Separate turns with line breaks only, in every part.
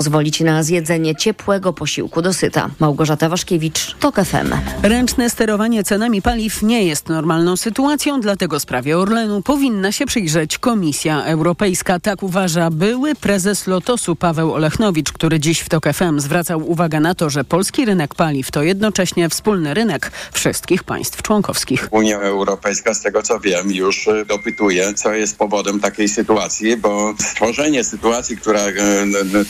pozwolić na zjedzenie ciepłego posiłku dosyta. Małgorzata Waszkiewicz, TOK FM.
Ręczne sterowanie cenami paliw nie jest normalną sytuacją, dlatego sprawie Orlenu powinna się przyjrzeć Komisja Europejska. Tak uważa były prezes Lotosu Paweł Olechnowicz, który dziś w TOK FM zwracał uwagę na to, że polski rynek paliw to jednocześnie wspólny rynek wszystkich państw członkowskich.
Unia Europejska, z tego co wiem, już e, dopytuje, co jest powodem takiej sytuacji, bo stworzenie sytuacji, która e,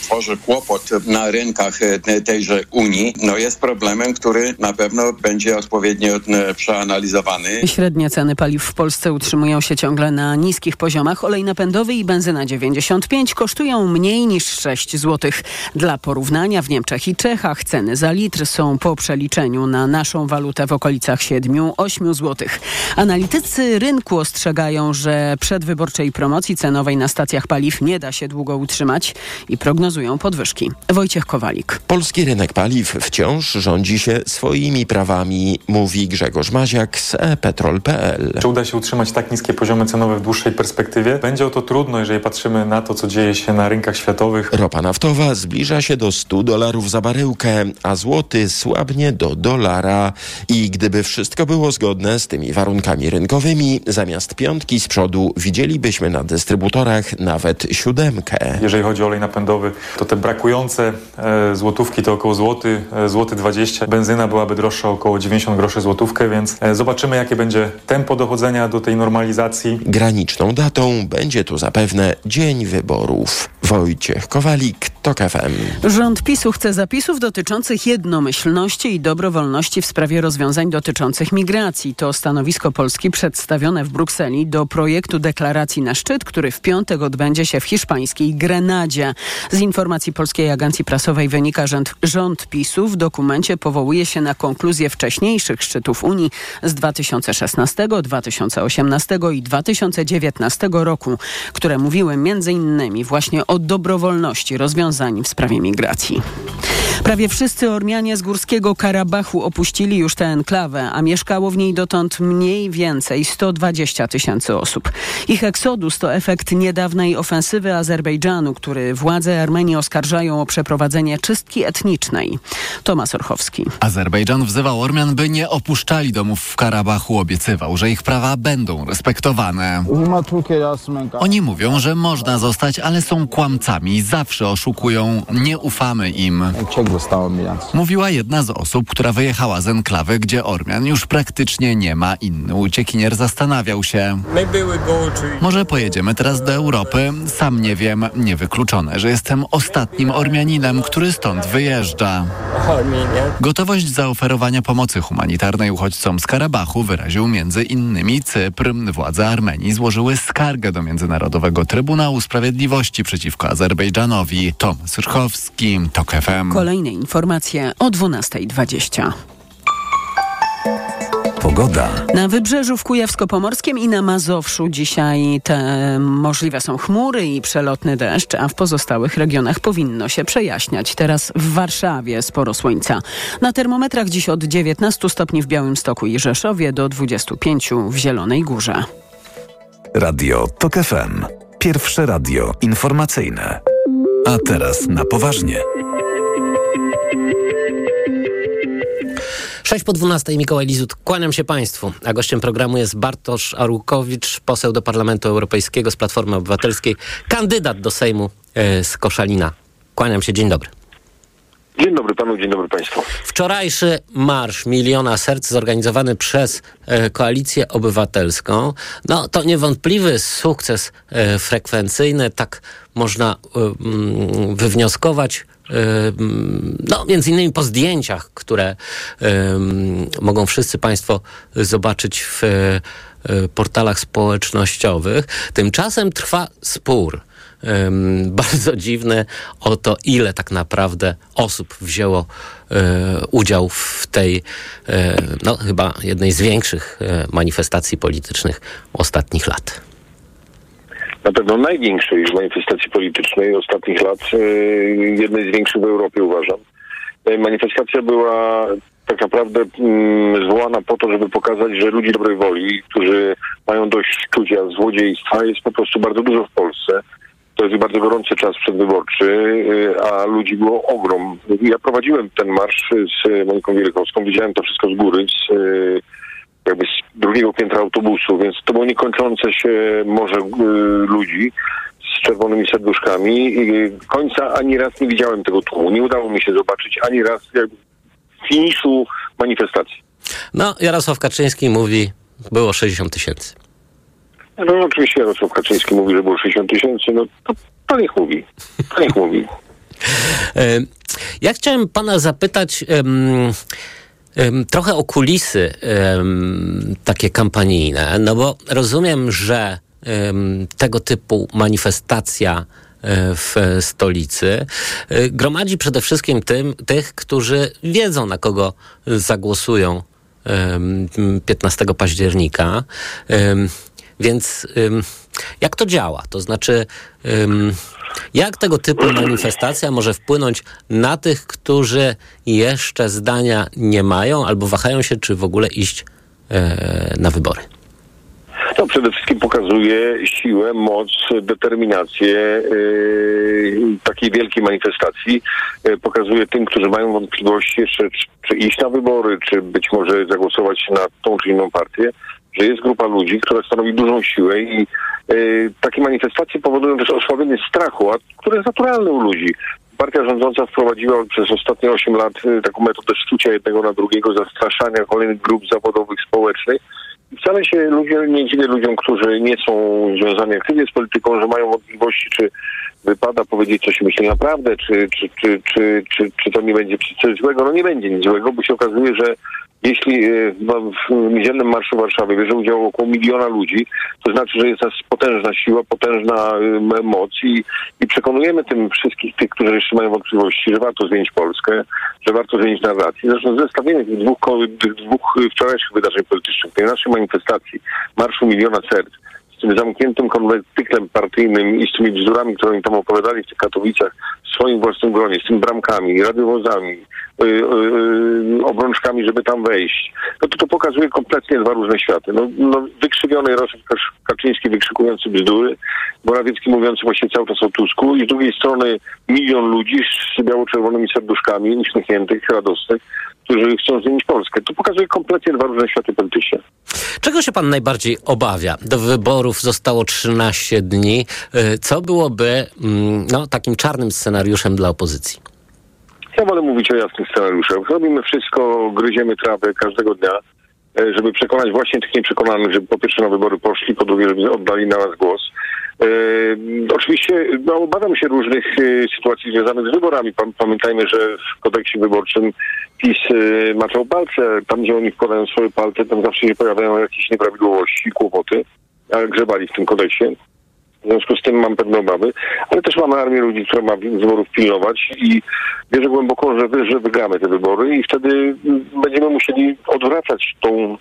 tworzy kłopot na rynkach e, tejże Unii, no jest problemem, który na pewno będzie odpowiednio przeanalizowany.
Średnie ceny paliw w Polsce utrzymują się ciągle na niskich poziomach. Olej napędowy i benzyna 95 kosztują mniej niż 6 zł. Dla porównania w Niemczech i Czechach ceny za litr są po przeliczeniu na naszą walutę w okolicach 7-8 zł. Analitycy rynku ostrzegają, że przedwyborczej promocji cenowej na stacjach paliw nie da się długo utrzymać i prognozują podwyżki. Wojciech Kowalik.
Polski rynek paliw wciąż rządzi się swoimi prawami, mówi Grzegorz Maziak z ePetrol.pl.
Czy uda się utrzymać tak niskie poziomy cenowe w dłuższej perspektywie? Będzie o to trudno, jeżeli patrzymy na to, co dzieje się na rynkach światowych.
Ropa naftowa zbliża się do 100 dolarów za baryłkę, a złoty słabnie do dolara. I gdyby wszystko było zgodne z tymi warunkami rynkowymi, zamiast piątki z przodu widzielibyśmy na dystrybutorach nawet siódemkę.
Jeżeli chodzi o olej napędowy, to te brakujące e, złotówki to około złoty, e, złoty 20. Benzyna byłaby droższa około 90 groszy złotówkę, więc e, zobaczymy jakie będzie tempo dochodzenia do tej normalizacji.
Graniczną datą będzie tu zapewne dzień wyborów. Wojciech Kowalik, TOK FM.
Rząd PiSu chce zapisów dotyczących jednomyślności i dobrowolności w sprawie rozwiązań dotyczących migracji. To stanowisko Polski przedstawione w Brukseli do projektu deklaracji na szczyt, który w piątek odbędzie się w hiszpańskiej Grenadzie. Z informacji Polskiej Agencji Prasowej wynika, że rząd PiSu w dokumencie powołuje się na konkluzje wcześniejszych szczytów Unii z 2016, 2018 i 2019 roku, które mówiły m.in. właśnie o dobrowolności rozwiązań w sprawie migracji. Prawie wszyscy Ormianie z Górskiego Karabachu opuścili już tę enklawę, a mieszkało w niej dotąd mniej więcej 120 tysięcy osób. Ich eksodus to efekt niedawnej ofensywy Azerbejdżanu, który władze Armenii oskarżają o przeprowadzenie czystki etnicznej. Tomasz Orchowski.
Azerbejdżan wzywał Ormian, by nie opuszczali domów w Karabachu. Obiecywał, że ich prawa będą respektowane. Oni mówią, że można zostać, ale są kłamcami. Zawsze oszukują. Nie ufamy im. Mówiła jedna z osób, która wyjechała z enklawy, gdzie Ormian już praktycznie nie ma. Inny uciekinier zastanawiał się. Może pojedziemy teraz do Europy? Sam nie wiem. Niewykluczone, że jestem ostatnim Ormianinem, który stąd wyjeżdża. Gotowość zaoferowania pomocy humanitarnej uchodźcom z Karabachu wyraził między innymi Cypr. Władze Armenii złożyły skargę do Międzynarodowego Trybunału Sprawiedliwości przeciwko Azerbejdżanowi. Tom Syrchowski, TOK FM.
Kolejne informacje o 12.20.
Pogoda.
Na wybrzeżu w Kujawsko-Pomorskim i na Mazowszu dzisiaj te możliwe są chmury i przelotny deszcz, a w pozostałych regionach powinno się przejaśniać. Teraz w Warszawie sporo słońca. Na termometrach dziś od 19 stopni w Białymstoku i Rzeszowie do 25 w Zielonej Górze.
Radio TOK FM. Pierwsze radio informacyjne. A teraz na poważnie.
6 po 12 Mikołaj Lizut, kłaniam się Państwu, a gościem programu jest Bartosz Arłukowicz, poseł do Parlamentu Europejskiego z Platformy Obywatelskiej, kandydat do Sejmu e, z Koszalina. Kłaniam się, dzień dobry.
Dzień dobry panu, dzień dobry państwu.
Wczorajszy marsz Miliona Serc zorganizowany przez e, Koalicję Obywatelską, no to niewątpliwy sukces e, frekwencyjny, tak można e, mm, wywnioskować no, między innymi po zdjęciach, które mogą wszyscy Państwo zobaczyć w um, portalach społecznościowych. Tymczasem trwa spór. Bardzo dziwny o to, ile tak naprawdę osób wzięło udział w tej, no chyba jednej z większych manifestacji politycznych ostatnich lat
na pewno największej manifestacji politycznej ostatnich lat, e, jednej z większych w Europie uważam. E, manifestacja była tak naprawdę mm, zwołana po to, żeby pokazać, że ludzi dobrej woli, którzy mają dość czucia złodziejstwa, jest po prostu bardzo dużo w Polsce. To jest bardzo gorący czas przedwyborczy, y, a ludzi było ogrom. Ja prowadziłem ten marsz z Moniką Wielkowską, widziałem to wszystko z góry, z, y, jakby z drugiego piętra autobusu, więc to było niekończące się morze y, ludzi z czerwonymi serduszkami. I końca ani raz nie widziałem tego tłumu. Nie udało mi się zobaczyć ani raz jakby finiszu manifestacji.
No, Jarosław Kaczyński mówi, było 60 tysięcy.
No oczywiście Jarosław Kaczyński mówi, że było 60 tysięcy, no to, to niech mówi. To niech mówi.
E, Ja chciałem pana zapytać em, trochę o kulisy takie kampanijne, no bo rozumiem, że tego typu manifestacja e, w stolicy e, gromadzi przede wszystkim tym, tych, którzy wiedzą, na kogo zagłosują em, 15 października. Więc jak to działa? To znaczy, jak tego typu manifestacja może wpłynąć na tych, którzy jeszcze zdania nie mają albo wahają się, czy w ogóle iść e, na wybory?
To przede wszystkim pokazuje siłę, moc, determinację yy, takiej wielkiej manifestacji. Yy, pokazuje tym, którzy mają wątpliwości jeszcze, czy, czy iść na wybory, czy być może zagłosować na tą czy inną partię, że jest grupa ludzi, która stanowi dużą siłę i yy, takie manifestacje powodują też osłabienie strachu, a, które jest naturalne u ludzi. Partia rządząca wprowadziła przez ostatnie 8 lat y, taką metodę szczucia jednego na drugiego, zastraszania kolejnych grup zawodowych, społecznych. I Wcale się ludzie, nie dziwię ludziom, którzy nie są związani aktywnie z polityką, że mają wątpliwości, czy wypada powiedzieć coś myśli naprawdę, czy, czy, czy, czy, czy, czy to nie będzie coś złego. No nie będzie nic złego, bo się okazuje, że jeśli e, w niedzielnym Marszu w Warszawie bierze udział około miliona ludzi, to znaczy, że jest nas potężna siła, potężna y, moc i, i przekonujemy tym wszystkich tych, którzy jeszcze mają wątpliwości, że warto zmienić Polskę, że warto zmienić narrację. Zresztą zestawienie tych dwóch, dwóch wczorajszych wydarzeń politycznych, tej naszej manifestacji, Marszu Miliona Serc, tym zamkniętym konwentyklem partyjnym i z tymi bzdurami, które oni tam opowiadali w tych Katowicach w swoim własnym gronie, z tymi bramkami, radiowozami, y, y, y, obrączkami, żeby tam wejść, no to to pokazuje kompletnie dwa różne światy. No, no wykrzywiony Jarosław Kaczyński wykrzykujący bzdury, Morawiecki mówiący właśnie cały czas o Tusku i z drugiej strony milion ludzi z biało-czerwonymi serduszkami, uśmiechniętych, radosnych, którzy chcą zmienić Polskę. To pokazuje kompletnie dwa różne światy polityczne.
Czego się pan najbardziej obawia? Do wyborów zostało 13 dni. E, Co byłoby mm, no, takim czarnym scenariuszem dla opozycji?
Ja wolę mówić o jasnych scenariuszach. Robimy wszystko, gryziemy trawę każdego dnia, e, żeby przekonać właśnie tych nieprzekonanych, żeby po pierwsze na wybory poszli, po drugie, żeby oddali na nas głos. E, oczywiście no, obawiam się różnych e, sytuacji związanych z wyborami. Pam- Pamiętajmy, że w kodeksie wyborczym PiS e, maczał palce. Tam, gdzie oni wkładają swoje palce, tam zawsze się pojawiają jakieś nieprawidłowości, kłopoty. Ale grzebali w tym kodeksie. W związku z tym mam pewne obawy, ale też mamy armię ludzi, która ma wyborów pilnować i wierzę głęboko, że, że wygramy te wybory i wtedy będziemy musieli odwracać tą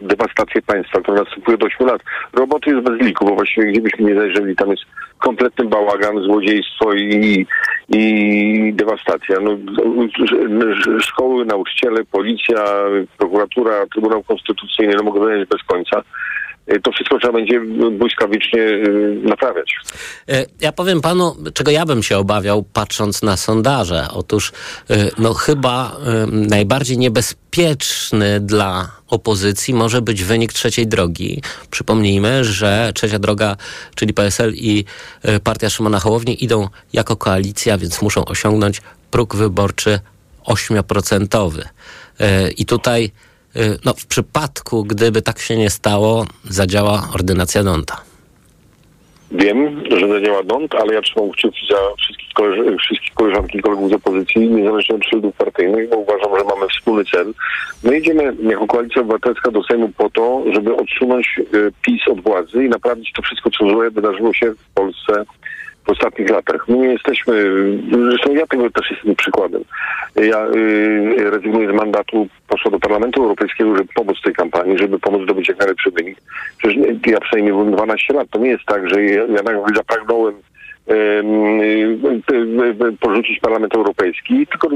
dewastację państwa, która następuje do 8 lat. Roboty jest bez liku, bo właściwie gdzie byśmy nie zajrzeli, tam jest kompletny bałagan, złodziejstwo i, i dewastacja. No, sz- szkoły, nauczyciele, policja, prokuratura, Trybunał Konstytucyjny, no mogę wymieniać bez końca. To wszystko trzeba będzie błyskawicznie y, naprawiać.
E, Ja powiem panu, czego ja bym się obawiał, patrząc na sondaże. Otóż, e, no chyba najbardziej niebezpieczny dla opozycji może być wynik trzeciej drogi. Przypomnijmy, że trzecia droga, czyli PSL i partia Szymona Hołowni idą jako koalicja, więc muszą osiągnąć próg wyborczy 8%. E, I tutaj, no, w przypadku, gdyby tak się nie stało, zadziała ordynacja Donta.
Wiem, że zadziała DONT, ale ja trzymam kciuki za wszystkich, koleż- wszystkich koleżanki i kolegów z opozycji, niezależnie od szyldów partyjnych, bo uważam, że mamy wspólny cel. My idziemy jako Koalicja Obywatelska do Sejmu po to, żeby odsunąć e, PiS od władzy i naprawić to wszystko, co złe wydarzyło się w Polsce w ostatnich latach. My nie jesteśmy, zresztą ja tego też jestem przykładem. Ja y, rezygnuję z mandatu posła do Parlamentu Europejskiego, żeby pomóc tej kampanii, żeby pomóc zdobyć jak najlepszy wynik. Przecież ja przynajmniej byłem 12 lat. To nie jest tak, że ja, ja nagle zapragnąłem em, porzucić Parlament Europejski, tylko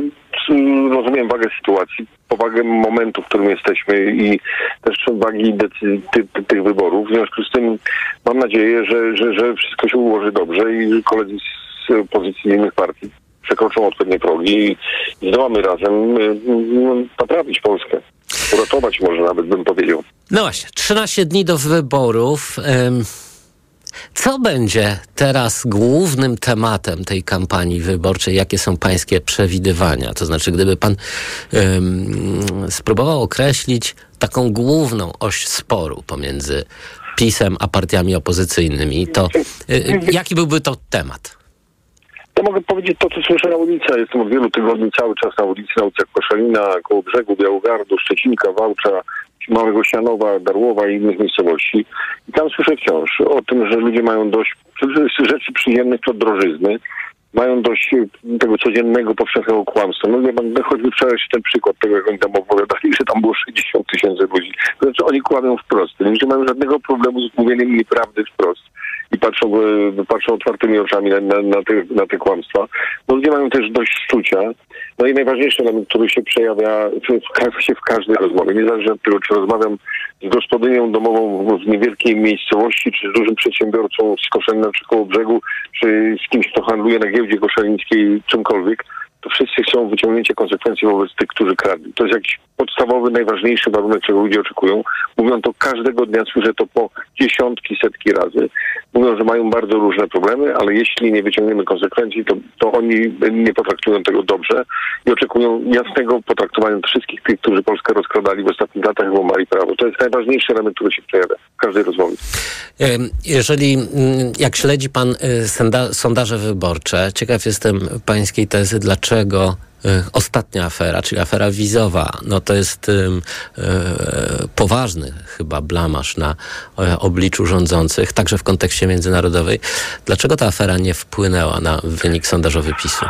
mm, rozumiem wagę sytuacji, powagę momentu, w którym jesteśmy i też wagi decyzji ty, ty, tych wyborów. W związku z tym mam nadzieję, że, że, że wszystko się ułoży dobrze i koledzy z opozycji innych partii przekroczą odpowiednie progi i zdołamy razem y, y, naprawić Polskę. Uratować może nawet bym powiedział.
No właśnie, 13 dni do wyborów. Ym, co będzie teraz głównym tematem tej kampanii wyborczej? Jakie są pańskie przewidywania? To znaczy, gdyby pan ym, spróbował określić taką główną oś sporu pomiędzy PiSem a partiami opozycyjnymi, to y, jaki byłby to temat?
Ja mogę powiedzieć to, co słyszę na ulicy. Jestem od wielu tygodni cały czas na ulicy, na ulicach Koszalina, koło brzegu, Białogardu, Szczecinka, Wałcza, Małego Sianowa, Darłowa i innych miejscowości. I tam słyszę wciąż o tym, że ludzie mają dość rzeczy przyjemnych od drożyzny, mają dość tego codziennego, powszechnego kłamstwa. No nie mam choćby wczoraj ten przykład tego, jak oni tam opowiadali, że tam było 60 tysięcy ludzi. To znaczy oni kłamią wprost. Ludzie mają żadnego problemu z mówieniem nieprawdy wprost i patrzą, patrzą otwartymi oczami na, na, na, te, na te kłamstwa. No ludzie mają też dość szczucia. No i najważniejszy element, który się przejawia w, w, w każdej rozmowie, niezależnie od tego, czy rozmawiam z gospodynią domową w niewielkiej miejscowości, czy z dużym przedsiębiorcą z Koszalina czy koło brzegu, czy z kimś, kto handluje na giełdzie koszalińskiej, czymkolwiek, to wszyscy chcą wyciągnięcia konsekwencji wobec tych, którzy kradli. To jest jakiś podstawowy, najważniejszy warunek, czego ludzie oczekują. Mówią to każdego dnia, słyszę to po dziesiątki, setki razy. Mówią, że mają bardzo różne problemy, ale jeśli nie wyciągniemy konsekwencji, to, to oni nie potraktują tego dobrze i oczekują jasnego potraktowania wszystkich tych, którzy Polskę rozkradali w ostatnich latach i łamali prawo. To jest najważniejszy element, który się przejawia w każdej rozmowie.
Jeżeli, mm, jak śledzi pan y, sondaże wyborcze, ciekaw jestem pańskiej tezy, dlaczego y, ostatnia afera, czyli afera wizowa, no to jest um, poważny chyba blamasz na obliczu rządzących, także w kontekście międzynarodowej. Dlaczego ta afera nie wpłynęła na wynik sondażowy PiSu?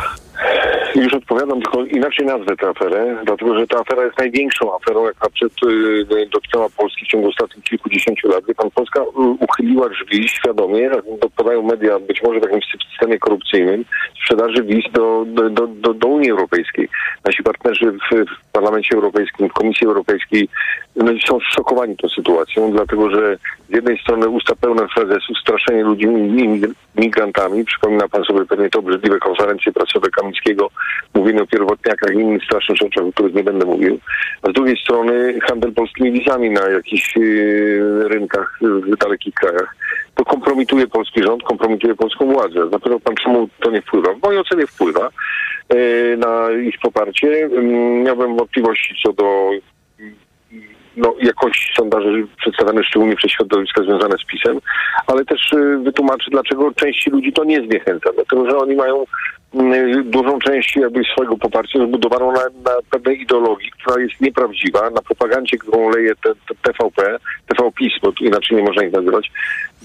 Już odpowiadam, tylko inaczej nazwę tę aferę, dlatego że ta afera jest największą aferą, jaka przed, y, dotknęła Polski w ciągu ostatnich kilkudziesięciu lat. Pan, Polska uchyliła drzwi świadomie, podają media, być może w jakimś systemie korupcyjnym, sprzedaży wiz do, do, do, do Unii Europejskiej. Nasi partnerzy w, w Parlamencie Europejskim, w Komisji Europejskiej no, są szokowani tą sytuacją, dlatego że z jednej strony usta pełne frazesów, straszenie ludzi migrantami. Przypomina pan sobie pewnie te obrzydliwe konferencje prasowe Kamińskiego, mówienie o pierwotniakach i innych strasznych rzeczach, o których nie będę mówił. A z drugiej strony handel polskimi wizami na jakichś yy, rynkach w dalekich krajach. To kompromituje polski rząd, kompromituje polską władzę. Zapytał pan, czemu to nie wpływa? W mojej ocenie wpływa yy, na ich poparcie. Yy, miałbym wątpliwości co do no, jakości sondaży przedstawiane szczególnie przez środowiska związane z PiSem, ale też y, wytłumaczy, dlaczego części ludzi to nie zniechęca. Dlatego, że oni mają y, dużą część jakby swojego poparcia zbudowaną na, na pewnej ideologii, która jest nieprawdziwa, na propagandzie, którą leje te, te TVP, TVPiS, bo inaczej nie można ich nazywać.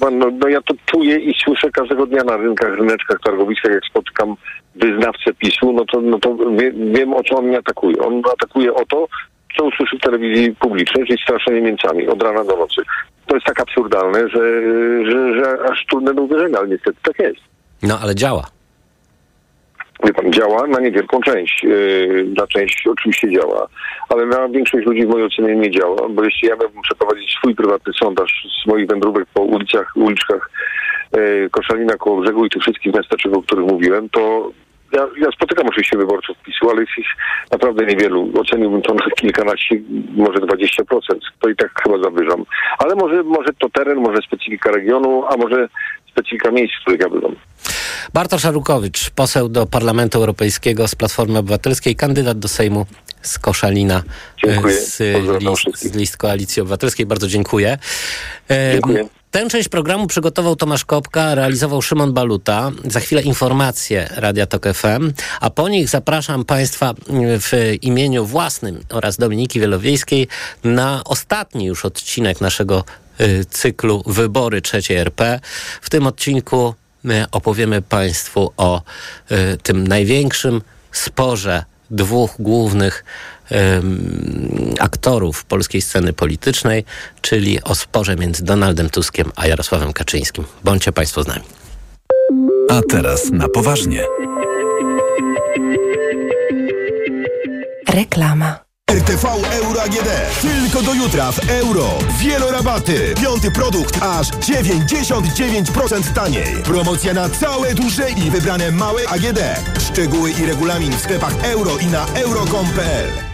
No, no ja to czuję i słyszę każdego dnia na rynkach, ryneczkach, targowiskach, jak spotykam wyznawcę PiSu, no to, no to wie, wiem, o co on mnie atakuje. On atakuje o to, co usłyszy w telewizji publicznej, czyli straszenie Niemcami od rana do nocy. To jest tak absurdalne, że, że, że aż trudne do uwierzenia, ale niestety tak jest.
No, ale działa.
Wie pan, działa na niewielką część. Yy, na część oczywiście działa, ale na większość ludzi w mojej ocenie nie działa, bo jeśli ja miałbym przeprowadzić swój prywatny sondaż z moich wędrówek po ulicach, uliczkach yy, Koszalina, koło brzegu i tych wszystkich miasteczek, o których mówiłem, to ja, ja, spotykam oczywiście wyborców PiSu, ale jest ich naprawdę niewielu. Oceniłbym to na kilkanaście, może 20%. To i tak chyba zawyżam. Ale może, może to teren, może specyfika regionu, a może specyfika miejsc, w których ja bywam.
Bartosz Arukowicz, poseł do Parlamentu Europejskiego z Platformy Obywatelskiej, kandydat do Sejmu z Koszalina
dziękuję.
z, list, z list Koalicji Obywatelskiej. Bardzo dziękuję.
Dziękuję.
Tę część programu przygotował Tomasz Kopka, realizował Szymon Baluta. Za chwilę informacje Radia Tok FM, a po nich zapraszam Państwa w imieniu własnym oraz Dominiki Wielowiejskiej na ostatni już odcinek naszego y, cyklu Wybory trzeciej RP. W tym odcinku my opowiemy Państwu o y, tym największym sporze dwóch głównych aktorów polskiej sceny politycznej, czyli o sporze między Donaldem Tuskiem a Jarosławem Kaczyńskim. Bądźcie Państwo z nami.
A teraz na poważnie.
Reklama.
RTV Euro AGD. Tylko do jutra w euro. Wielorabaty. Piąty produkt aż 99% taniej. Promocja na całe duże i wybrane małe AGD. Szczegóły i regulamin w sklepach euro i na euro.com.pl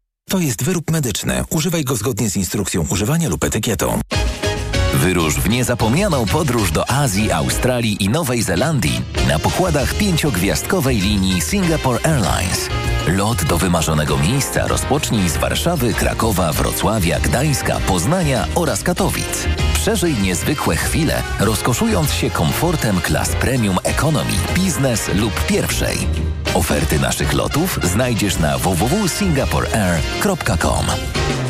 To jest wyrób medyczny. Używaj go zgodnie z instrukcją używania lub etykietą.
Wyrusz w niezapomnianą podróż do Azji, Australii i Nowej Zelandii na pokładach pięciogwiazdkowej linii Singapore Airlines. Lot do wymarzonego miejsca rozpocznij z Warszawy, Krakowa, Wrocławia, Gdańska, Poznania oraz Katowic. Przeżyj niezwykłe chwile, rozkoszując się komfortem klas premium economy, biznes lub pierwszej. Oferty naszych lotów znajdziesz na www.singaporeair.com.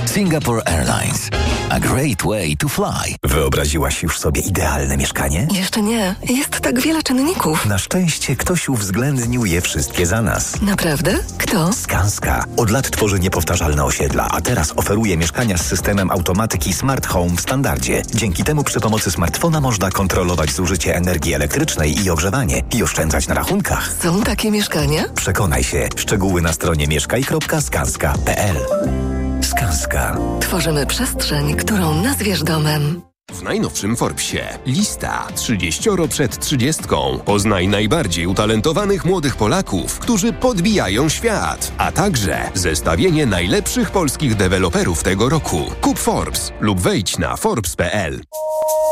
Singapore Airlines. A great way to fly.
Wyobraziłaś już sobie idealne mieszkanie?
Jeszcze nie. Jest tak wiele czynników.
Na szczęście ktoś uwzględnił je wszystkie za nas.
Naprawdę? Kto?
Skanska. Od lat tworzy niepowtarzalne osiedla, a teraz oferuje mieszkania z systemem automatyki Smart Home w standardzie. Dzięki temu przy pomocy smartfona można kontrolować zużycie energii elektrycznej i ogrzewanie i oszczędzać na rachunkach.
Są takie mieszkania?
Przekonaj się. Szczegóły na stronie mieszkaj.skanska.pl Skanska.
Tworzymy przestrzeń, którą nazwiesz domem.
W najnowszym Forbesie lista 30 przed 30. Poznaj najbardziej utalentowanych młodych Polaków, którzy podbijają świat, a także zestawienie najlepszych polskich deweloperów tego roku. Kup Forbes lub wejdź na forbes.pl.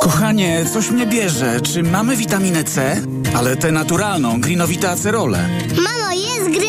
Kochanie, coś mnie bierze. Czy mamy witaminę C? Ale tę naturalną, grinowite acerole.
Mamo, jest acerola?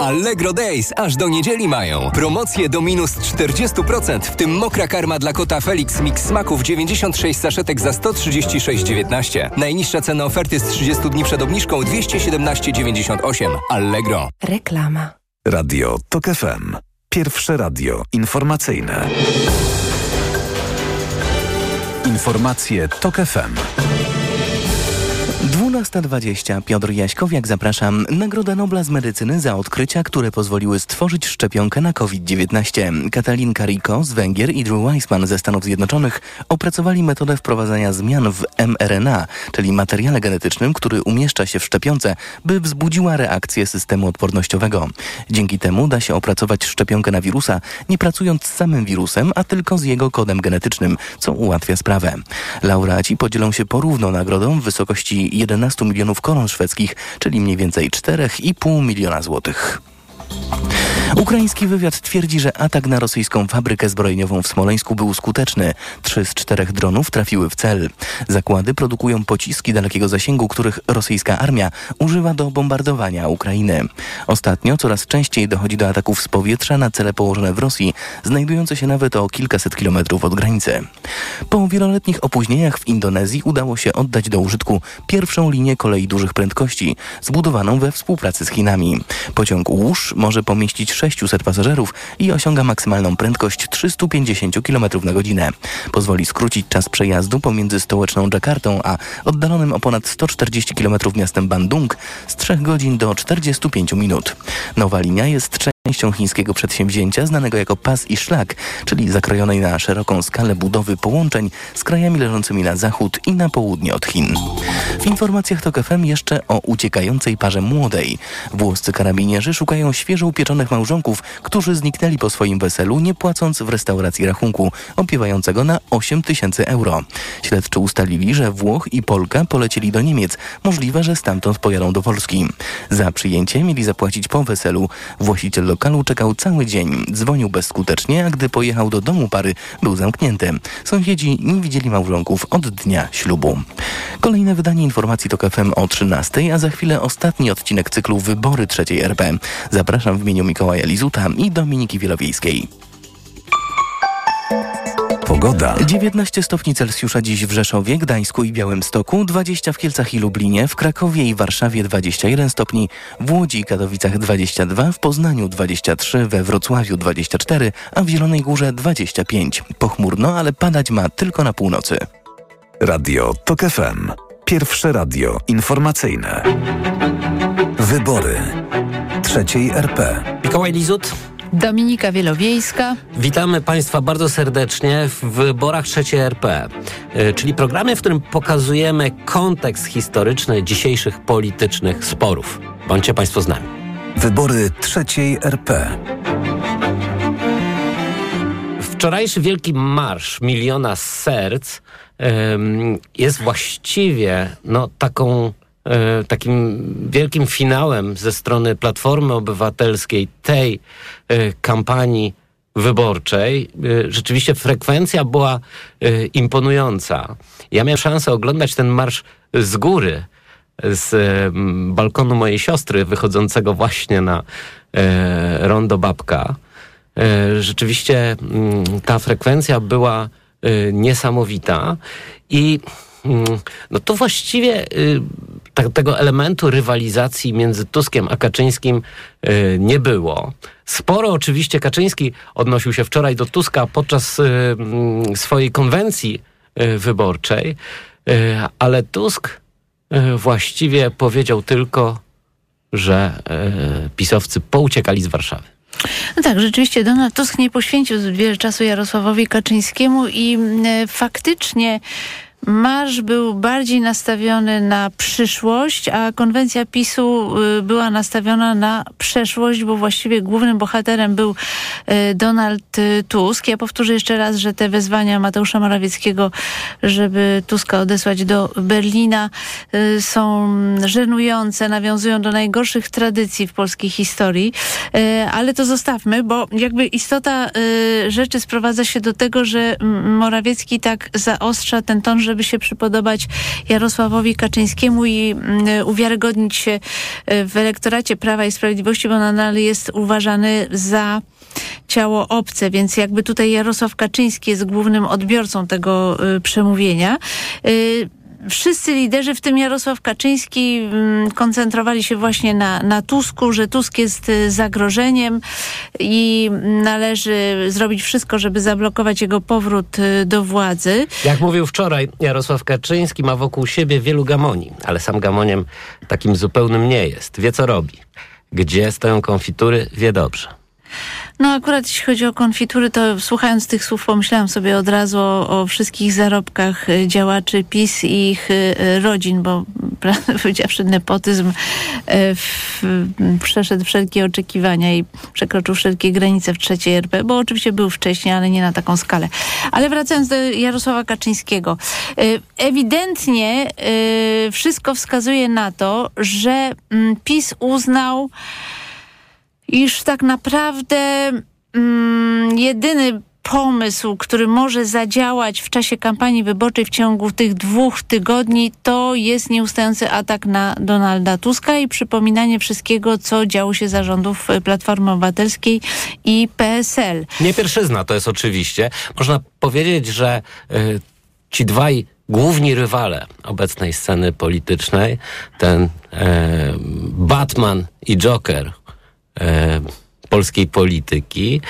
Allegro Days aż do niedzieli mają. Promocje do minus 40%, w tym mokra karma dla kota Felix Mix Smaków 96 saszetek za 136,19. Najniższa cena oferty z 30 dni przed obniżką 217,98. Allegro.
Reklama.
Radio TOK FM. Pierwsze radio informacyjne. Informacje TOK FM.
12.20. Piotr Jaśkowiak, zapraszam. Nagroda Nobla z Medycyny za odkrycia, które pozwoliły stworzyć szczepionkę na COVID-19. Katalin Riko z Węgier i Drew Weissman ze Stanów Zjednoczonych opracowali metodę wprowadzania zmian w mRNA, czyli materiale genetycznym, który umieszcza się w szczepionce, by wzbudziła reakcję systemu odpornościowego. Dzięki temu da się opracować szczepionkę na wirusa, nie pracując z samym wirusem, a tylko z jego kodem genetycznym, co ułatwia sprawę. Laureaci podzielą się porówno nagrodą w wysokości 11 milionów koron szwedzkich, czyli mniej więcej 4,5 miliona złotych. Ukraiński wywiad twierdzi, że atak na rosyjską fabrykę zbrojeniową w Smoleńsku był skuteczny. Trzy z czterech dronów trafiły w cel. Zakłady produkują pociski dalekiego zasięgu, których rosyjska armia używa do bombardowania Ukrainy. Ostatnio coraz częściej dochodzi do ataków z powietrza na cele położone w Rosji, znajdujące się nawet o kilkaset kilometrów od granicy. Po wieloletnich opóźnieniach w Indonezji udało się oddać do użytku pierwszą linię kolei dużych prędkości, zbudowaną we współpracy z Chinami. Pociąg Łusz może pomieścić 600 pasażerów i osiąga maksymalną prędkość 350 km na godzinę. Pozwoli skrócić czas przejazdu pomiędzy stołeczną Dżakartą a oddalonym o ponad 140 km miastem Bandung z 3 godzin do 45 minut. Nowa linia jest częścią chińskiego przedsięwzięcia znanego jako pas i szlak, czyli zakrojonej na szeroką skalę budowy połączeń z krajami leżącymi na zachód i na południe od Chin. W informacjach TOK FM jeszcze o uciekającej parze młodej. Włoscy karabinierzy szukają świeżo upieczonych małżonków, którzy zniknęli po swoim weselu, nie płacąc w restauracji rachunku, opiewającego na 8 tysięcy euro. Śledczy ustalili, że Włoch i Polka polecieli do Niemiec. Możliwe, że stamtąd pojadą do Polski. Za przyjęcie mieli zapłacić po weselu. Właściciel lokalu czekał cały dzień. Dzwonił bezskutecznie, a gdy pojechał do domu pary, był zamknięty. Sąsiedzi nie widzieli małżonków od dnia ślubu. Kolejne wydanie informacji to FM o 13, a za chwilę ostatni odcinek cyklu Wybory trzeciej RP. Zapraszam w imieniu Mikołaja Lizuta i Dominiki Wielowiejskiej.
Pogoda.
19 stopni Celsjusza dziś w Rzeszowie, Gdańsku i Białymstoku, 20 w Kielcach i Lublinie, w Krakowie i Warszawie 21 stopni, w Łodzi i Katowicach 22, w Poznaniu 23, we Wrocławiu 24, a w Zielonej Górze 25. Pochmurno, ale padać ma tylko na północy.
Radio TOK FM. Pierwsze radio informacyjne. Wybory trzeciej RP.
Mikołaj Lizut.
Dominika Wielowiejska.
Witamy Państwa bardzo serdecznie w wyborach trzeciej RP, y, czyli programie, w którym pokazujemy kontekst historyczny dzisiejszych politycznych sporów. Bądźcie Państwo z nami.
Wybory trzeciej RP.
Wczorajszy wielki marsz miliona serc jest właściwie no, taką takim wielkim finałem ze strony Platformy Obywatelskiej tej e, kampanii wyborczej. E, Rzeczywiście frekwencja była e, imponująca. Ja miałem szansę oglądać ten marsz z góry, z balkonu mojej siostry, wychodzącego właśnie na e, rondo Babka. E, Rzeczywiście mm, ta frekwencja była e, niesamowita i mm, no to właściwie y, tego elementu rywalizacji między Tuskiem a Kaczyńskim y, nie było. Sporo oczywiście Kaczyński odnosił się wczoraj do Tuska podczas y, mm, swojej konwencji y, wyborczej, ale Tusk właściwie powiedział tylko, że pisowcy pouciekali z Warszawy.
No tak, rzeczywiście Donald Tusk nie poświęcił zbyt wiele czasu Jarosławowi Kaczyńskiemu i faktycznie marsz był bardziej nastawiony na przyszłość, a konwencja PiSu y, była nastawiona na przeszłość, bo właściwie głównym bohaterem był y, Donald y, Tusk. Ja powtórzę jeszcze raz, że te wezwania Mateusza Morawieckiego, żeby Tuska odesłać do Berlina są żenujące, nawiązują do najgorszych tradycji w polskiej historii, ale to zostawmy, bo jakby istota rzeczy sprowadza się do tego, że Morawiecki tak zaostrza ten ton, żeby się przypodobać Jarosławowi Kaczyńskiemu i mm, uwiarygodnić się y, w elektoracie Prawa i Sprawiedliwości, bo nadal jest uważany za ciało obce, więc jakby tutaj Jarosław Kaczyński jest głównym odbiorcą tego y, przemówienia. Wszyscy liderzy, w tym Jarosław Kaczyński, mm, koncentrowali się właśnie na, na Tusku, że Tusk jest y, zagrożeniem i należy zrobić wszystko, żeby zablokować jego powrót y, do władzy.
Jak mówił wczoraj Jarosław Kaczyński, ma wokół siebie wielu gamoni, ale sam gamoniem takim zupełnym nie jest. Wie co robi. Gdzie stoją konfitury, wie dobrze.
No akurat jeśli chodzi o konfitury, to słuchając tych słów pomyślałam sobie od razu o, o wszystkich zarobkach y, działaczy PiS i ich y, rodzin, bo prawdę powiedziawszy nepotyzm y, w, przeszedł wszelkie oczekiwania i przekroczył wszelkie granice w trzeciej RP, bo oczywiście był wcześniej, ale nie na taką skalę. Ale wracając do Jarosława Kaczyńskiego. Ewidentnie wszystko wskazuje na to, że mm, PiS uznał iż tak naprawdę mm, jedyny pomysł, który może zadziałać w czasie kampanii wyborczej w ciągu tych dwóch tygodni, to jest nieustający atak na Donalda Tuska i przypominanie wszystkiego, co działo się za rządów Platformy Obywatelskiej i PSL.
Nie pierwszyzna to jest oczywiście. Można powiedzieć, że y, ci dwaj główni rywale obecnej sceny politycznej, ten e, Batman i Joker polskiej polityki,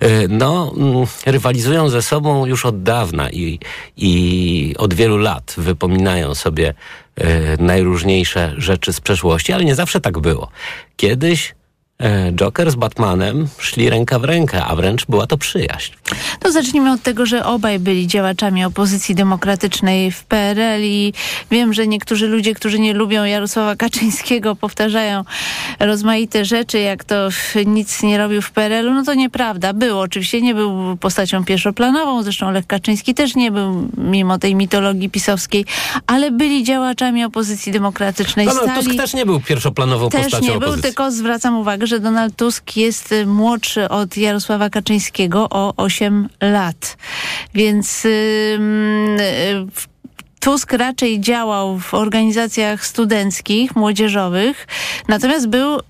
e, no, mm, rywalizują ze sobą już od dawna i, i od wielu lat wypominają sobie e, najróżniejsze rzeczy z przeszłości, ale nie zawsze tak było. Kiedyś e, Joker z Batmanem szli ręka w rękę, a wręcz była to przyjaźń.
To zacznijmy od tego, że obaj byli działaczami opozycji demokratycznej w PRL i wiem, że niektórzy ludzie, którzy nie lubią Jarosława Kaczyńskiego powtarzają rozmaite rzeczy, jak to nic nie robił w PRL-u. No to nieprawda. Był oczywiście, nie był postacią pierwszoplanową, zresztą Lech Kaczyński też nie był, mimo tej mitologii pisowskiej, ale byli działaczami opozycji demokratycznej.
No, no, Tusk też nie był pierwszoplanową
też
postacią
nie był,
opozycji.
tylko zwracam uwagę, że Donald Tusk jest młodszy od Jarosława Kaczyńskiego o 8 lat. Więc yy, Tusk raczej działał w organizacjach studenckich, młodzieżowych, natomiast był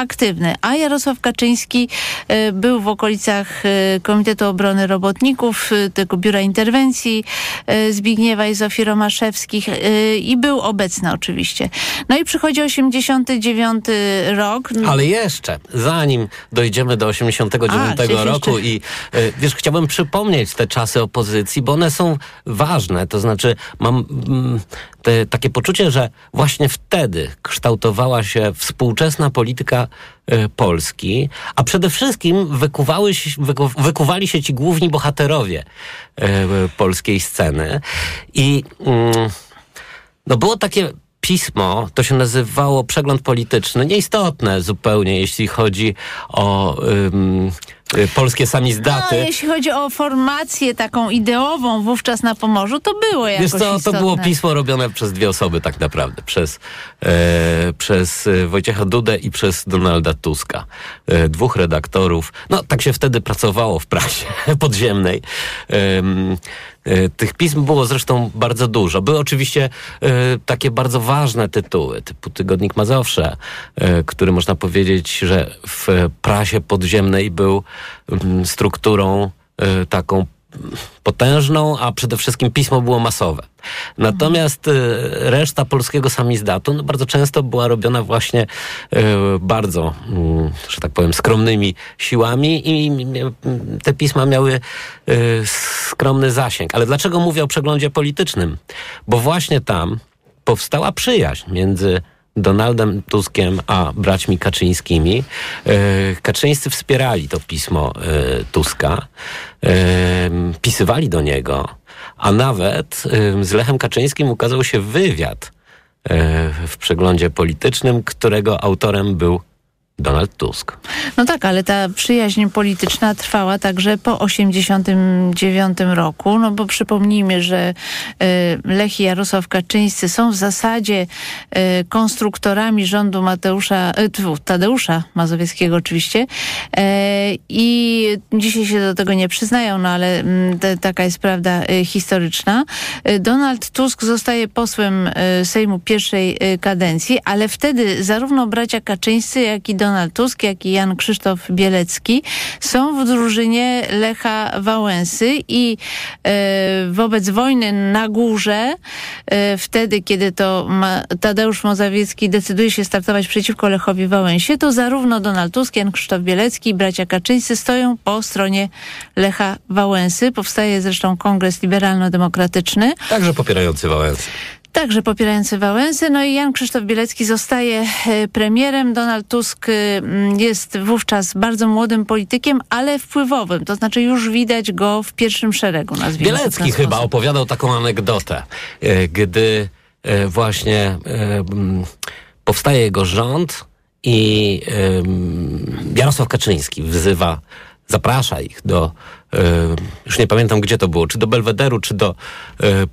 aktywny, a Jarosław Kaczyński e, był w okolicach e, Komitetu Obrony Robotników, e, tego Biura Interwencji Zbigniewa i Zofii Romaszewskich i był obecny oczywiście. No i przychodzi 89 rok.
Ale jeszcze, zanim dojdziemy do 89 a, roku jeszcze... i wiesz, chciałbym przypomnieć te czasy opozycji, bo one są ważne, to znaczy mam mm, te, takie poczucie, że właśnie wtedy kształtowała się współczesna polityka y, Polski, a przede wszystkim wykuwały, wyku, wykuwali się ci główni bohaterowie y, polskiej sceny. I y, no było takie pismo, to się nazywało Przegląd Polityczny, nieistotne zupełnie, jeśli chodzi o polskie samizdaty.
No, jeśli chodzi o formację taką ideową wówczas na Pomorzu, to było jakoś Wiesz
co, to było pismo robione przez dwie osoby tak naprawdę. Przez, e, przez e, Wojciecha Dudę i przez Donalda Tuska. E, dwóch redaktorów. No, tak się wtedy pracowało w prasie podziemnej. E, tych pism było zresztą bardzo dużo. Były oczywiście e, takie bardzo ważne tytuły, typu Tygodnik Mazowsze, e, który można powiedzieć, że w prasie podziemnej był mm, strukturą taką potężną, a przede wszystkim pismo było masowe. Natomiast y, reszta polskiego samizdatu no, bardzo często była robiona właśnie y, bardzo, mm, że tak powiem, skromnymi siłami i te pisma miały y, skromny zasięg. Ale dlaczego mówię o przeglądzie politycznym? Bo właśnie tam powstała przyjaźń między Donaldem Tuskiem a braćmi Kaczyńskimi. E, Kaczyńscy wspierali to pismo e, Tuska, e, pisywali do niego, a nawet z Lechem Kaczyńskim ukazał się wywiad w przeglądzie politycznym, którego autorem był Donald Tusk.
No tak, ale ta przyjaźń polityczna trwała także po 89 roku, no bo przypomnijmy, że y, Lech i Jarosław Kaczyńscy są w zasadzie y, konstruktorami rządu Mateusza, y, Tadeusza Mazowieckiego oczywiście i dzisiaj się do tego nie przyznają, no ale mm, taka jest prawda historyczna. Donald Tusk zostaje posłem Sejmu pierwszej kadencji, ale wtedy zarówno bracia Kaczyńscy, jak i Donald Donald Tusk, jak i Jan Krzysztof Bielecki są w drużynie Lecha Wałęsy i e, wobec wojny na górze, e, wtedy kiedy to Tadeusz Mozawiecki decyduje się startować przeciwko Lechowi Wałęsie, to zarówno Donald Tusk, Jan Krzysztof Bielecki i bracia Kaczyńscy stoją po stronie Lecha Wałęsy. Powstaje zresztą Kongres Liberalno-Demokratyczny.
Także popierający Wałęsy.
Także popierający Wałęsy. No i Jan Krzysztof Bielecki zostaje e, premierem. Donald Tusk e, jest wówczas bardzo młodym politykiem, ale wpływowym. To znaczy już widać go w pierwszym szeregu, nazwijmy
Bielecki chyba sposób. opowiadał taką anegdotę, e, gdy właśnie powstaje jego rząd i Jarosław Kaczyński wzywa zaprasza ich do, e, już nie pamiętam gdzie to było, czy do Belwederu, czy do e,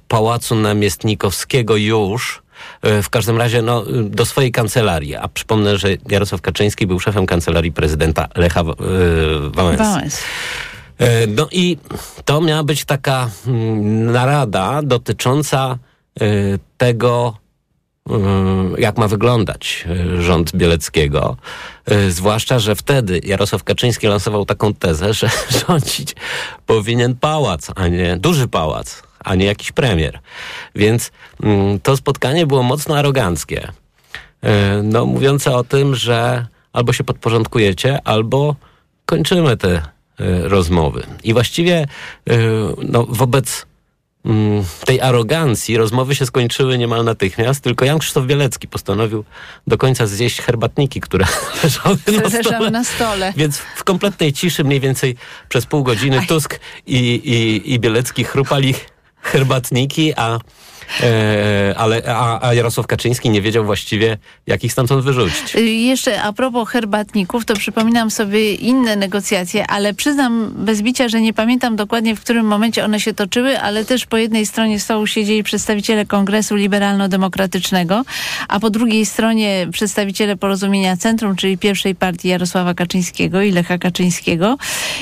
Pałacu Namiestnikowskiego już, e, w każdym razie no, do swojej kancelarii. A przypomnę, że Jarosław Kaczyński był szefem kancelarii prezydenta Lecha Wałęsy. Wałęs. No i to miała być taka mm, narada dotycząca tego, jak ma wyglądać y, rząd Bieleckiego. Y, zwłaszcza, że wtedy Jarosław Kaczyński lansował taką tezę, że rządzić powinien pałac, a nie duży pałac, a nie jakiś premier. Więc mm, to spotkanie było mocno aroganckie. No, mówiące o tym, że albo się podporządkujecie, albo kończymy te rozmowy. I właściwie no, wobec Mm, tej arogancji rozmowy się skończyły niemal natychmiast, tylko Jan Krzysztof Bielecki postanowił do końca zjeść herbatniki, które leżały na stole.
na stole.
Więc w kompletnej ciszy mniej więcej przez pół godziny Tusk i, i, i Bielecki chrupali herbatniki, a ale, a, a Jarosław Kaczyński nie wiedział właściwie, jak ich stamtąd wyrzucić.
Y, Jeszcze a propos herbatników, to przypominam sobie inne negocjacje, ale przyznam bez bicia, że nie pamiętam dokładnie, w którym momencie one się toczyły, ale też po jednej stronie stołu siedzieli przedstawiciele Kongresu Liberalno-Demokratycznego, a po drugiej stronie przedstawiciele Porozumienia Centrum, czyli pierwszej partii Jarosława Kaczyńskiego i Lecha Kaczyńskiego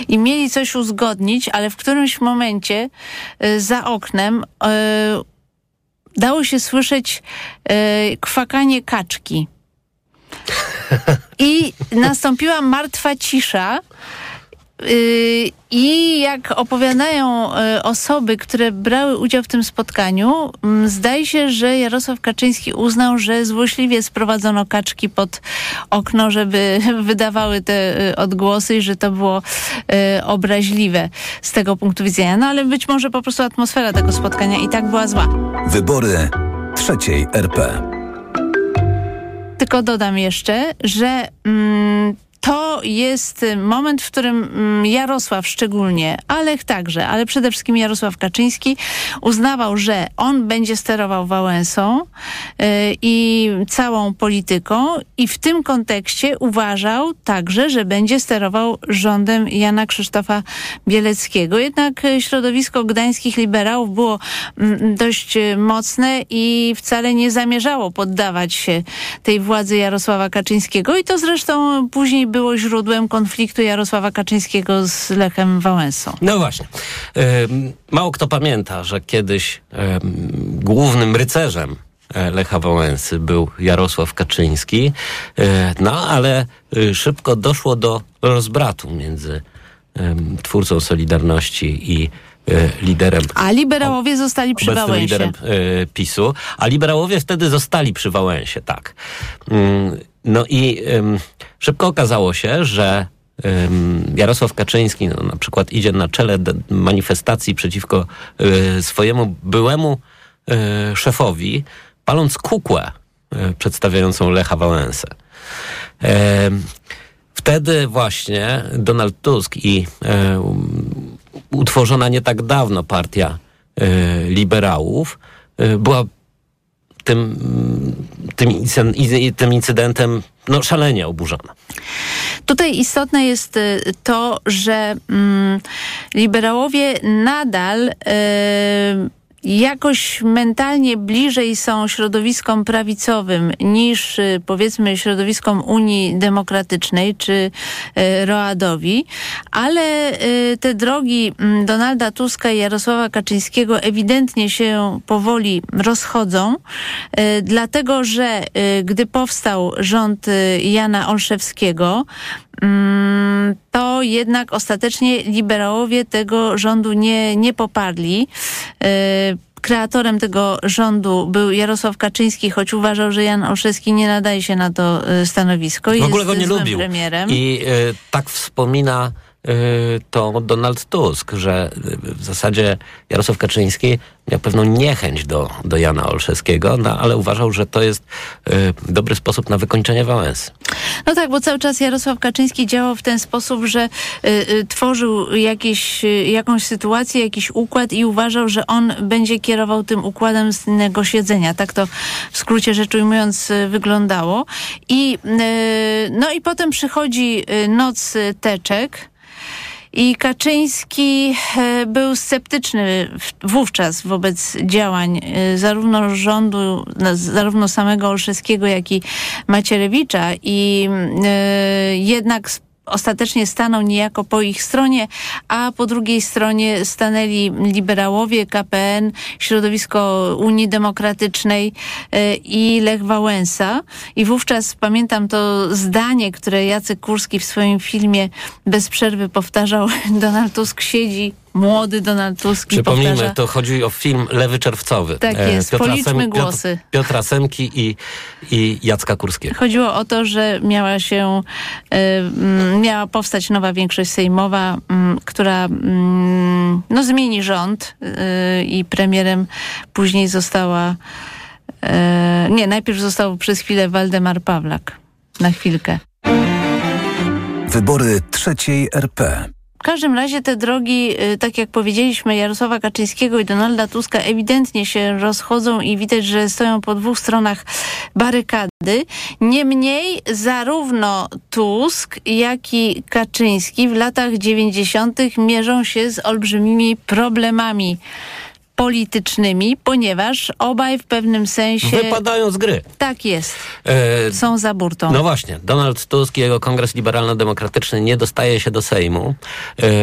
i mieli coś uzgodnić, ale w którymś momencie y, za oknem y, dało się słyszeć y, kwakanie kaczki. I nastąpiła martwa cisza. Yy, I jak opowiadają y, osoby, które brały udział w tym spotkaniu, mm, zdaje się, że Jarosław Kaczyński uznał, że złośliwie sprowadzono kaczki pod okno, żeby wydawały te y, odgłosy i że to było y, obraźliwe z tego punktu widzenia. No ale być może po prostu atmosfera tego spotkania i tak była zła.
Wybory trzeciej RP.
Tylko dodam jeszcze, że mm, to jest moment, w którym mm, Jarosław szczególnie, ale także, ale przede wszystkim Jarosław Kaczyński uznawał, że on będzie sterował Wałęsą y, i całą polityką i w tym kontekście uważał także, że będzie sterował rządem Jana Krzysztofa Bieleckiego. Jednak y, środowisko gdańskich liberałów było mm, dość y, mocne i wcale nie zamierzało poddawać się tej władzy Jarosława Kaczyńskiego i to zresztą później było źródłem konfliktu Jarosława Kaczyńskiego z Lechem Wałęsą.
No właśnie. Mało kto pamięta, że kiedyś ym, głównym rycerzem e, Lecha Wałęsy był Jarosław Kaczyński, E, no ale y, szybko doszło do rozbratu między twórcą Solidarności i e, liderem
A liberałowie zostali przy Wałęsie.
liderem PiSu, a liberałowie wtedy zostali przy Wałęsie, tak. No i ym, szybko okazało się, że ym, Jarosław Kaczyński no, na przykład idzie na czele manifestacji przeciwko y, swojemu byłemu y, szefowi, paląc kukłę y, przedstawiającą Lecha Wałęsę. Wtedy właśnie Donald Tusk i utworzona nie tak dawno partia liberałów była tym, tym, tym incydentem no, szalenie oburzona.
Tutaj istotne jest y, to, że mm, liberałowie nadal y, jakoś mentalnie bliżej są środowiskom prawicowym niż y, powiedzmy środowiskom Unii Demokratycznej czy y, Roadowi, ale y, te drogi mm, Donalda Tuska i Jarosława Kaczyńskiego ewidentnie się powoli rozchodzą, dlatego że gdy powstał rząd Jana Olszewskiego, to jednak ostatecznie liberałowie tego rządu nie, nie poparli. Y, Kreatorem tego rządu był Jarosław Kaczyński, choć uważał, że Jan Olszewski nie nadaje się na to y, stanowisko.
W ogóle go nie lubił.
premierem.
I e, tak wspomina e, to Donald Tusk, że w zasadzie Jarosław Kaczyński miał pewną niechęć do, do Jana Olszewskiego, no, ale uważał, że to jest e, dobry sposób na wykończenie Wałęsy.
No tak, bo cały czas Jarosław Kaczyński działał w ten sposób, że y, y, tworzył jakieś, y, jakąś sytuację, jakiś układ i uważał, że on będzie kierował tym układem z innego siedzenia. Tak to w skrócie rzecz ujmując y, wyglądało. I, y, no i potem przychodzi y, noc y, teczek. I Kaczyński e, był sceptyczny wówczas wobec działań e, zarówno rządu, zarówno samego Olszewskiego, jak i Macierewicza. I e, jednak s- ostatecznie stanął niejako po ich stronie, a po drugiej stronie stanęli liberałowie, KPN, środowisko Unii Demokratycznej e, i Lech Wałęsa. I wówczas pamiętam to zdanie, które Jacek Kurski w swoim filmie bez przerwy powtarzał. Donald Tusk siedzi, młody Donald Tusk
Przypomnijmy,
powtarza.
to chodzi o film Lewy Czerwcowy.
Tak jest, policzmy głosy.
Piotr, Piotra Semki i, i Jacka Kurskiego.
Chodziło o to, że miała się, y, miała powstać nowa większość sejmowa, mm, która mm, no, zmieni rząd y, i premierem później została, y, nie, najpierw został przez chwilę Waldemar Pawlak. Na chwilkę.
Wybory trzeciej RP.
Każdym razie te drogi, y, tak jak powiedzieliśmy, Jarosława Kaczyńskiego i Donalda Tuska ewidentnie się rozchodzą i widać, że stoją po dwóch stronach barykady. Niemniej zarówno Tusk, jak i Kaczyński w latach 90. mierzą się z olbrzymimi problemami politycznymi, ponieważ obaj w pewnym sensie...
Wypadają z gry.
Tak jest.
E,
Są za burtą.
No właśnie, Donald Tusk i jego Kongres Liberalno-Demokratyczny nie dostaje się do Sejmu.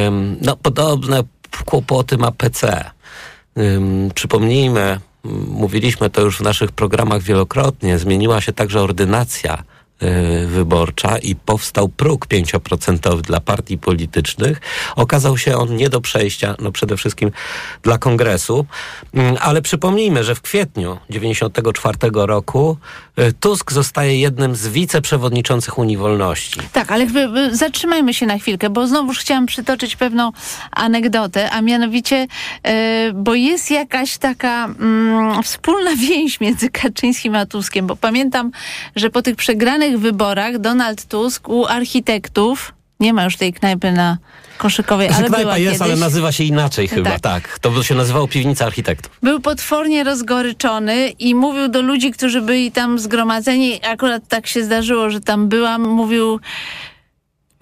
Ym, no podobne kłopoty ma PC. Ym, przypomnijmy, mówiliśmy to już w naszych programach wielokrotnie, zmieniła się także ordynacja wyborcza i powstał próg 5% dla partii politycznych. Okazał się on nie do przejścia, no przede wszystkim dla kongresu. Mm, Ale przypomnijmy, że w kwietniu 94 roku y, Tusk zostaje jednym z wiceprzewodniczących Unii Wolności.
Tak, ale y, zatrzymajmy się na chwilkę, bo znowuż chciałam przytoczyć pewną anegdotę, a mianowicie, y, bo jest jakaś taka mm, wspólna więź między Kaczyńskim a Tuskiem, bo pamiętam, że po tych przegranych wyborach Donald Tusk u architektów, nie ma już tej knajpy na Koszykowej, ale
Knajpa
była
jest,
kiedyś.
ale nazywa się inaczej chyba,
Tak.
tak. To się nazywało Piwnica Architektów.
Był potwornie rozgoryczony i mówił do ludzi, którzy byli tam zgromadzeni. Akurat tak się zdarzyło, że tam byłam. Mówił,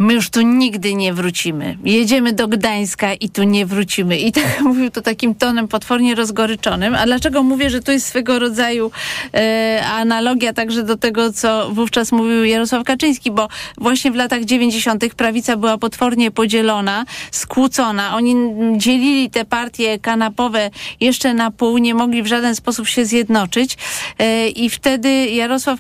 my już tu nigdy nie wrócimy. Jedziemy do Gdańska i tu nie wrócimy. I tak mówił to takim tonem potwornie rozgoryczonym. A dlaczego mówię, że to jest swego rodzaju e, analogia także do tego, co wówczas mówił Jarosław Kaczyński, bo właśnie w latach 90. prawica była potwornie podzielona, skłócona. Oni dzielili te partie kanapowe jeszcze na pół, nie mogli w żaden sposób się zjednoczyć. E, I wtedy Jarosław